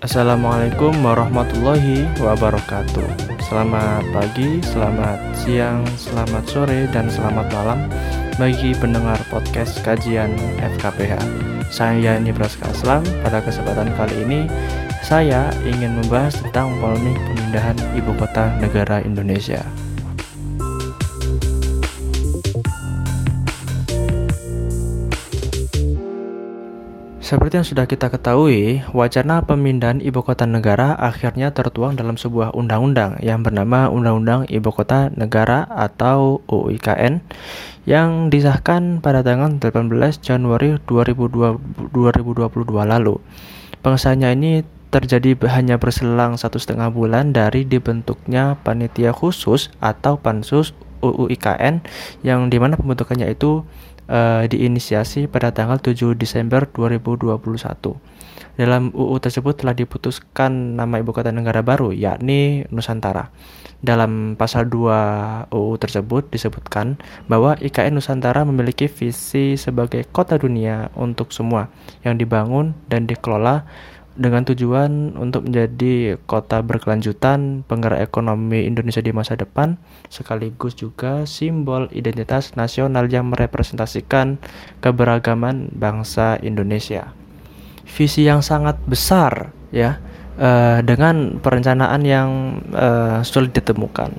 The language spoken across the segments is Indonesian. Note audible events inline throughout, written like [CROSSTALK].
Assalamualaikum warahmatullahi wabarakatuh. Selamat pagi, selamat siang, selamat sore, dan selamat malam bagi pendengar podcast kajian FKPH. Saya Nibras Kaslam. Pada kesempatan kali ini, saya ingin membahas tentang polemik pemindahan ibu kota negara Indonesia. Seperti yang sudah kita ketahui, wacana pemindahan ibu kota negara akhirnya tertuang dalam sebuah undang-undang yang bernama Undang-Undang Ibu Kota Negara atau UIKN yang disahkan pada tanggal 18 Januari 2022 lalu. Pengesahannya ini terjadi hanya berselang satu setengah bulan dari dibentuknya panitia khusus atau pansus UU IKN yang di mana pembentukannya itu uh, diinisiasi pada tanggal 7 Desember 2021. Dalam UU tersebut telah diputuskan nama ibu kota negara baru yakni Nusantara. Dalam pasal 2 UU tersebut disebutkan bahwa IKN Nusantara memiliki visi sebagai kota dunia untuk semua yang dibangun dan dikelola dengan tujuan untuk menjadi kota berkelanjutan, penggerak ekonomi Indonesia di masa depan, sekaligus juga simbol identitas nasional yang merepresentasikan keberagaman bangsa Indonesia. Visi yang sangat besar, ya, uh, dengan perencanaan yang uh, sulit ditemukan.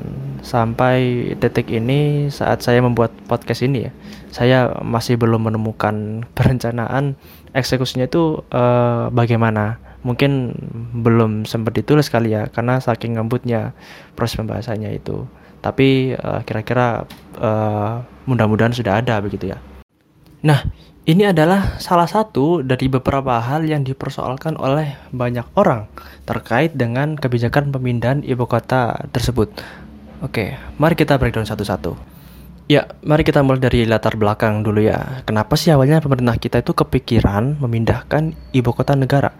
Sampai detik ini saat saya membuat podcast ini ya saya masih belum menemukan [LAUGHS] perencanaan eksekusinya itu uh, bagaimana. Mungkin belum sempat ditulis kali ya karena saking ngambutnya proses pembahasannya itu. Tapi uh, kira-kira uh, mudah-mudahan sudah ada begitu ya. Nah ini adalah salah satu dari beberapa hal yang dipersoalkan oleh banyak orang terkait dengan kebijakan pemindahan ibu kota tersebut. Oke, mari kita breakdown satu-satu. Ya, mari kita mulai dari latar belakang dulu ya. Kenapa sih awalnya pemerintah kita itu kepikiran memindahkan ibu kota negara?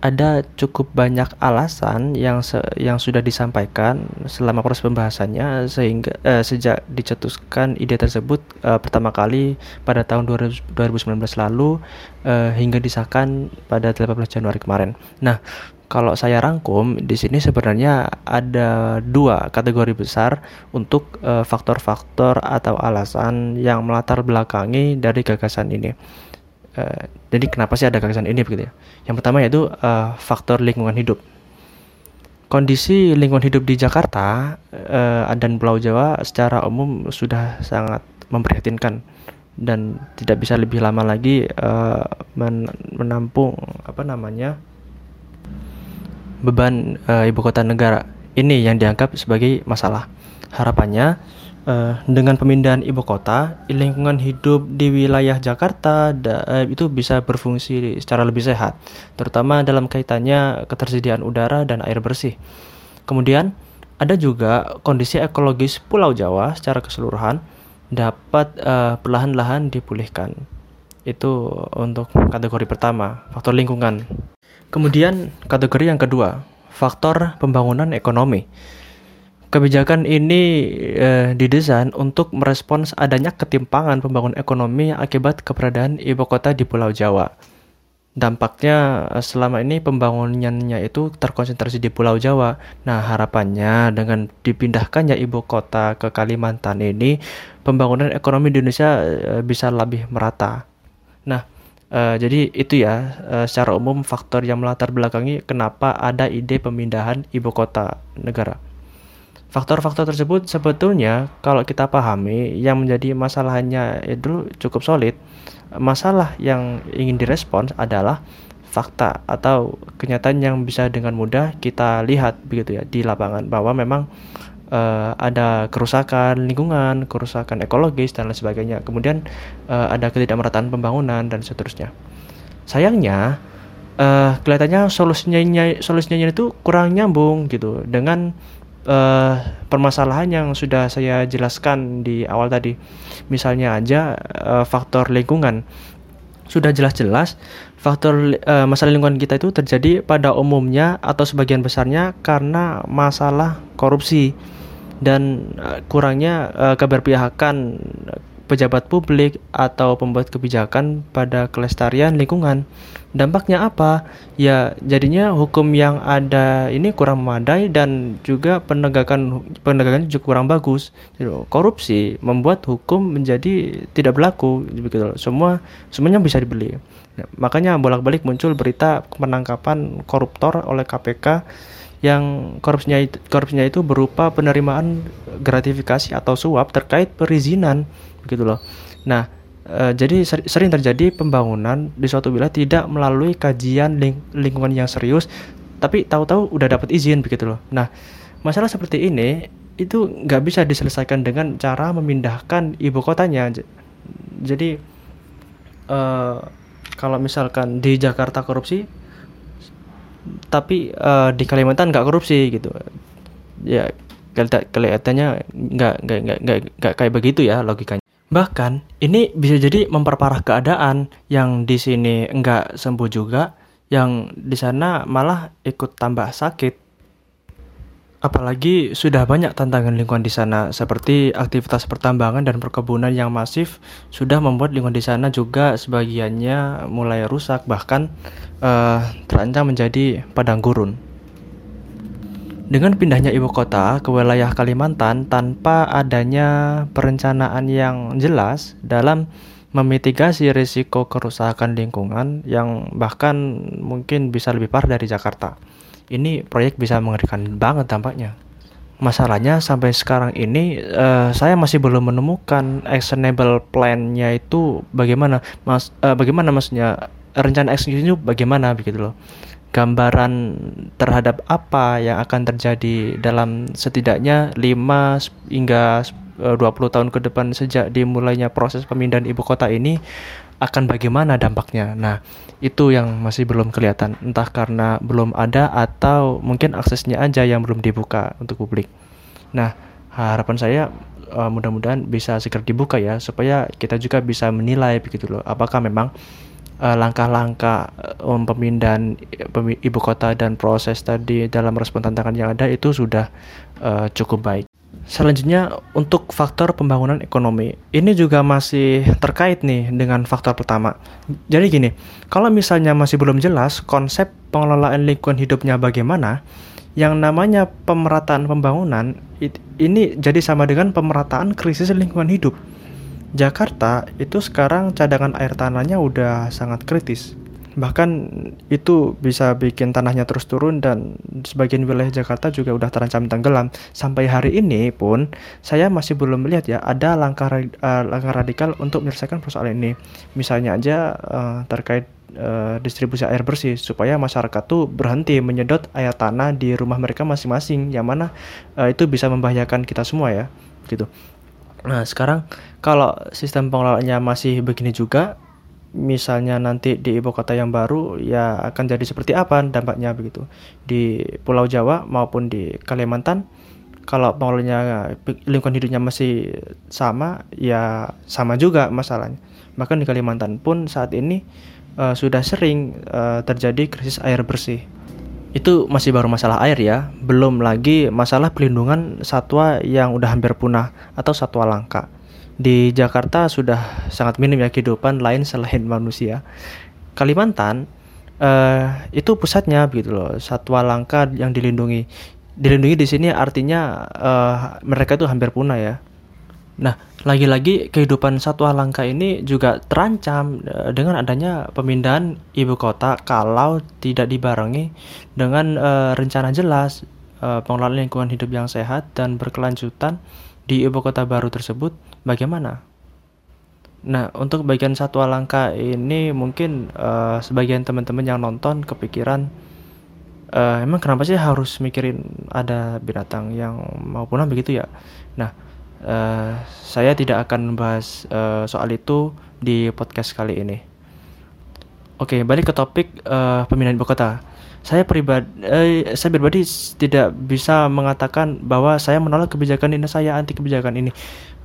ada cukup banyak alasan yang se yang sudah disampaikan selama proses pembahasannya sehingga uh, sejak dicetuskan ide tersebut uh, pertama kali pada tahun 2019 lalu uh, hingga disahkan pada 18 Januari kemarin. Nah, kalau saya rangkum di sini sebenarnya ada dua kategori besar untuk faktor-faktor uh, atau alasan yang melatar belakangi dari gagasan ini. Uh, jadi kenapa sih ada gagasan ini begitu ya? Yang pertama yaitu uh, faktor lingkungan hidup. Kondisi lingkungan hidup di Jakarta dan Pulau Jawa secara umum sudah sangat memprihatinkan dan tidak bisa lebih lama lagi uh, men menampung apa namanya beban uh, ibu kota negara ini yang dianggap sebagai masalah. Harapannya uh, dengan pemindahan ibu kota, lingkungan hidup di wilayah Jakarta da, uh, itu bisa berfungsi secara lebih sehat, terutama dalam kaitannya ketersediaan udara dan air bersih. Kemudian ada juga kondisi ekologis Pulau Jawa secara keseluruhan dapat uh, perlahan-lahan dipulihkan. Itu untuk kategori pertama, faktor lingkungan. Kemudian kategori yang kedua, faktor pembangunan ekonomi. Kebijakan ini eh, didesain untuk merespons adanya ketimpangan pembangunan ekonomi akibat keberadaan ibu kota di Pulau Jawa. Dampaknya eh, selama ini pembangunannya itu terkonsentrasi di Pulau Jawa. Nah, harapannya dengan dipindahkannya ibu kota ke Kalimantan ini, pembangunan ekonomi di Indonesia eh, bisa lebih merata. Nah, uh, jadi itu ya uh, secara umum faktor yang melatar belakangi kenapa ada ide pemindahan ibu kota negara. Faktor-faktor tersebut sebetulnya kalau kita pahami yang menjadi masalahnya itu cukup solid. Masalah yang ingin direspons adalah fakta atau kenyataan yang bisa dengan mudah kita lihat begitu ya di lapangan bahwa memang uh, ada kerusakan lingkungan, kerusakan ekologis dan lain sebagainya. Kemudian uh, ada ketidakmerataan pembangunan dan seterusnya. Sayangnya uh, kelihatannya solusinya solusinya itu kurang nyambung gitu dengan uh, permasalahan yang sudah saya jelaskan di awal tadi. Misalnya aja uh, faktor lingkungan. Sudah jelas-jelas faktor uh, masalah lingkungan kita itu terjadi pada umumnya atau sebagian besarnya karena masalah korupsi dan uh, kurangnya uh, keberpihakan pejabat publik atau pembuat kebijakan pada kelestarian lingkungan. Dampaknya apa? Ya, jadinya hukum yang ada ini kurang memadai dan juga penegakan penegakan juga kurang bagus. Korupsi membuat hukum menjadi tidak berlaku begitu. Semua semuanya bisa dibeli. Makanya bolak-balik muncul berita penangkapan koruptor oleh KPK yang korupsinya itu, korupsinya itu berupa penerimaan gratifikasi atau suap terkait perizinan begitu loh. Nah, e, jadi sering terjadi pembangunan di suatu wilayah tidak melalui kajian ling lingkungan yang serius, tapi tahu-tahu udah dapat izin begitu loh. Nah, masalah seperti ini itu nggak bisa diselesaikan dengan cara memindahkan ibu kotanya. Jadi e, kalau misalkan di Jakarta korupsi tapi uh, di Kalimantan nggak korupsi gitu. Ya kelihatannya nggak nggak nggak nggak kayak begitu ya logikanya. Bahkan ini bisa jadi memperparah keadaan yang di sini nggak sembuh juga yang di sana malah ikut tambah sakit Apalagi sudah banyak tantangan lingkungan di sana, seperti aktivitas pertambangan dan perkebunan yang masif sudah membuat lingkungan di sana juga sebagiannya mulai rusak, bahkan uh, terancam menjadi padang gurun. Dengan pindahnya ibu kota ke wilayah Kalimantan tanpa adanya perencanaan yang jelas dalam memitigasi risiko kerusakan lingkungan yang bahkan mungkin bisa lebih parah dari Jakarta ini proyek bisa mengerikan banget dampaknya. Masalahnya sampai sekarang ini uh, saya masih belum menemukan actionable plan-nya itu bagaimana mas uh, bagaimana maksudnya rencana eksekusinya bagaimana begitu loh. Gambaran terhadap apa yang akan terjadi dalam setidaknya 5 hingga 20 eh, tahun ke depan sejak dimulainya proses pemindahan ibu kota ini akan bagaimana dampaknya. Nah, itu yang masih belum kelihatan, entah karena belum ada atau mungkin aksesnya aja yang belum dibuka untuk publik. Nah, harapan saya uh, mudah-mudahan bisa segera dibuka ya supaya kita juga bisa menilai begitu loh apakah memang uh, langkah-langkah uh, pemindahan ibu kota dan proses tadi dalam respon tantangan yang ada itu sudah cukup baik. Selanjutnya untuk faktor pembangunan ekonomi. Ini juga masih terkait nih dengan faktor pertama. Jadi gini, kalau misalnya masih belum jelas konsep pengelolaan lingkungan hidupnya bagaimana, yang namanya pemerataan pembangunan ini jadi sama dengan pemerataan krisis lingkungan hidup. Jakarta itu sekarang cadangan air tanahnya udah sangat kritis bahkan itu bisa bikin tanahnya terus turun dan sebagian wilayah Jakarta juga udah terancam tenggelam. Sampai hari ini pun saya masih belum melihat ya ada langkah uh, langkah radikal untuk menyelesaikan persoalan ini. Misalnya aja uh, terkait uh, distribusi air bersih supaya masyarakat tuh berhenti menyedot air tanah di rumah mereka masing-masing yang mana uh, itu bisa membahayakan kita semua ya gitu. Nah sekarang kalau sistem pengelolaannya masih begini juga misalnya nanti di ibu kota yang baru ya akan jadi seperti apa dampaknya begitu. Di Pulau Jawa maupun di Kalimantan kalau pengelolanya lingkungan hidupnya masih sama ya sama juga masalahnya. Bahkan di Kalimantan pun saat ini uh, sudah sering uh, terjadi krisis air bersih. Itu masih baru masalah air ya belum lagi masalah pelindungan satwa yang udah hampir punah atau satwa langka di Jakarta sudah sangat minim ya kehidupan lain selain manusia. Kalimantan uh, itu pusatnya begitu loh, satwa langka yang dilindungi. Dilindungi di sini artinya uh, mereka itu hampir punah ya. Nah, lagi-lagi kehidupan satwa langka ini juga terancam uh, dengan adanya pemindahan ibu kota kalau tidak dibarengi dengan uh, rencana jelas uh, pengelolaan lingkungan hidup yang sehat dan berkelanjutan di ibu kota baru tersebut bagaimana? Nah, untuk bagian satwa langka ini mungkin uh, sebagian teman-teman yang nonton kepikiran uh, emang kenapa sih harus mikirin ada binatang yang mau punah begitu ya? Nah, uh, saya tidak akan membahas uh, soal itu di podcast kali ini. Oke, balik ke topik uh, pemindahan ibu kota. Saya pribadi, eh, saya pribadi tidak bisa mengatakan bahwa saya menolak kebijakan ini, saya anti kebijakan ini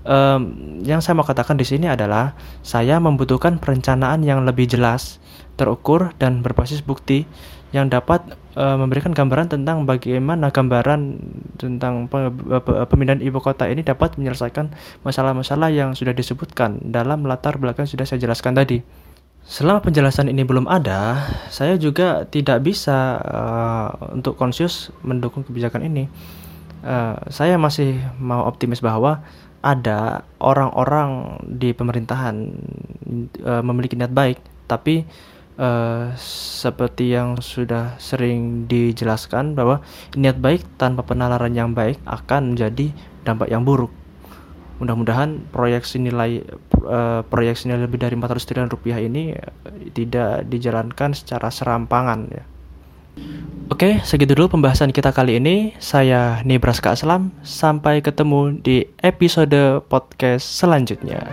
um, yang saya mau katakan di sini adalah saya membutuhkan perencanaan yang lebih jelas terukur dan berbasis bukti yang dapat uh, memberikan gambaran tentang bagaimana gambaran tentang pemindahan ibu kota ini dapat menyelesaikan masalah-masalah yang sudah disebutkan dalam latar belakang sudah saya jelaskan tadi. Selama penjelasan ini belum ada, saya juga tidak bisa uh, untuk konsius mendukung kebijakan ini. Uh, saya masih mau optimis bahwa ada orang-orang di pemerintahan uh, memiliki niat baik, tapi uh, seperti yang sudah sering dijelaskan bahwa niat baik tanpa penalaran yang baik akan menjadi dampak yang buruk mudah-mudahan proyeksi nilai uh, proyeksi nilai lebih dari 400 triliun rupiah ini uh, tidak dijalankan secara serampangan ya. Oke, segitu dulu pembahasan kita kali ini. Saya Nebraska Aslam. Sampai ketemu di episode podcast selanjutnya.